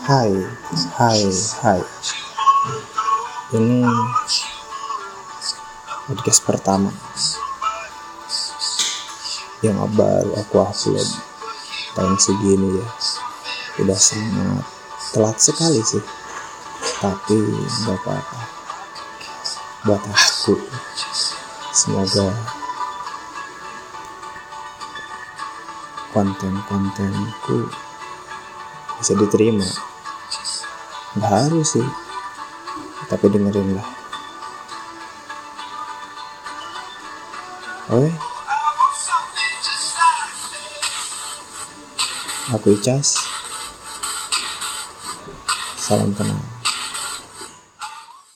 Hai, hai, hai. Ini podcast pertama yang baru aku upload tahun segini ya. Udah sangat telat sekali sih, tapi nggak apa-apa. Buat aku, semoga konten-kontenku bisa diterima. Nggak harus sih tapi dengerin lah oke. Aku Icas. Salam kenal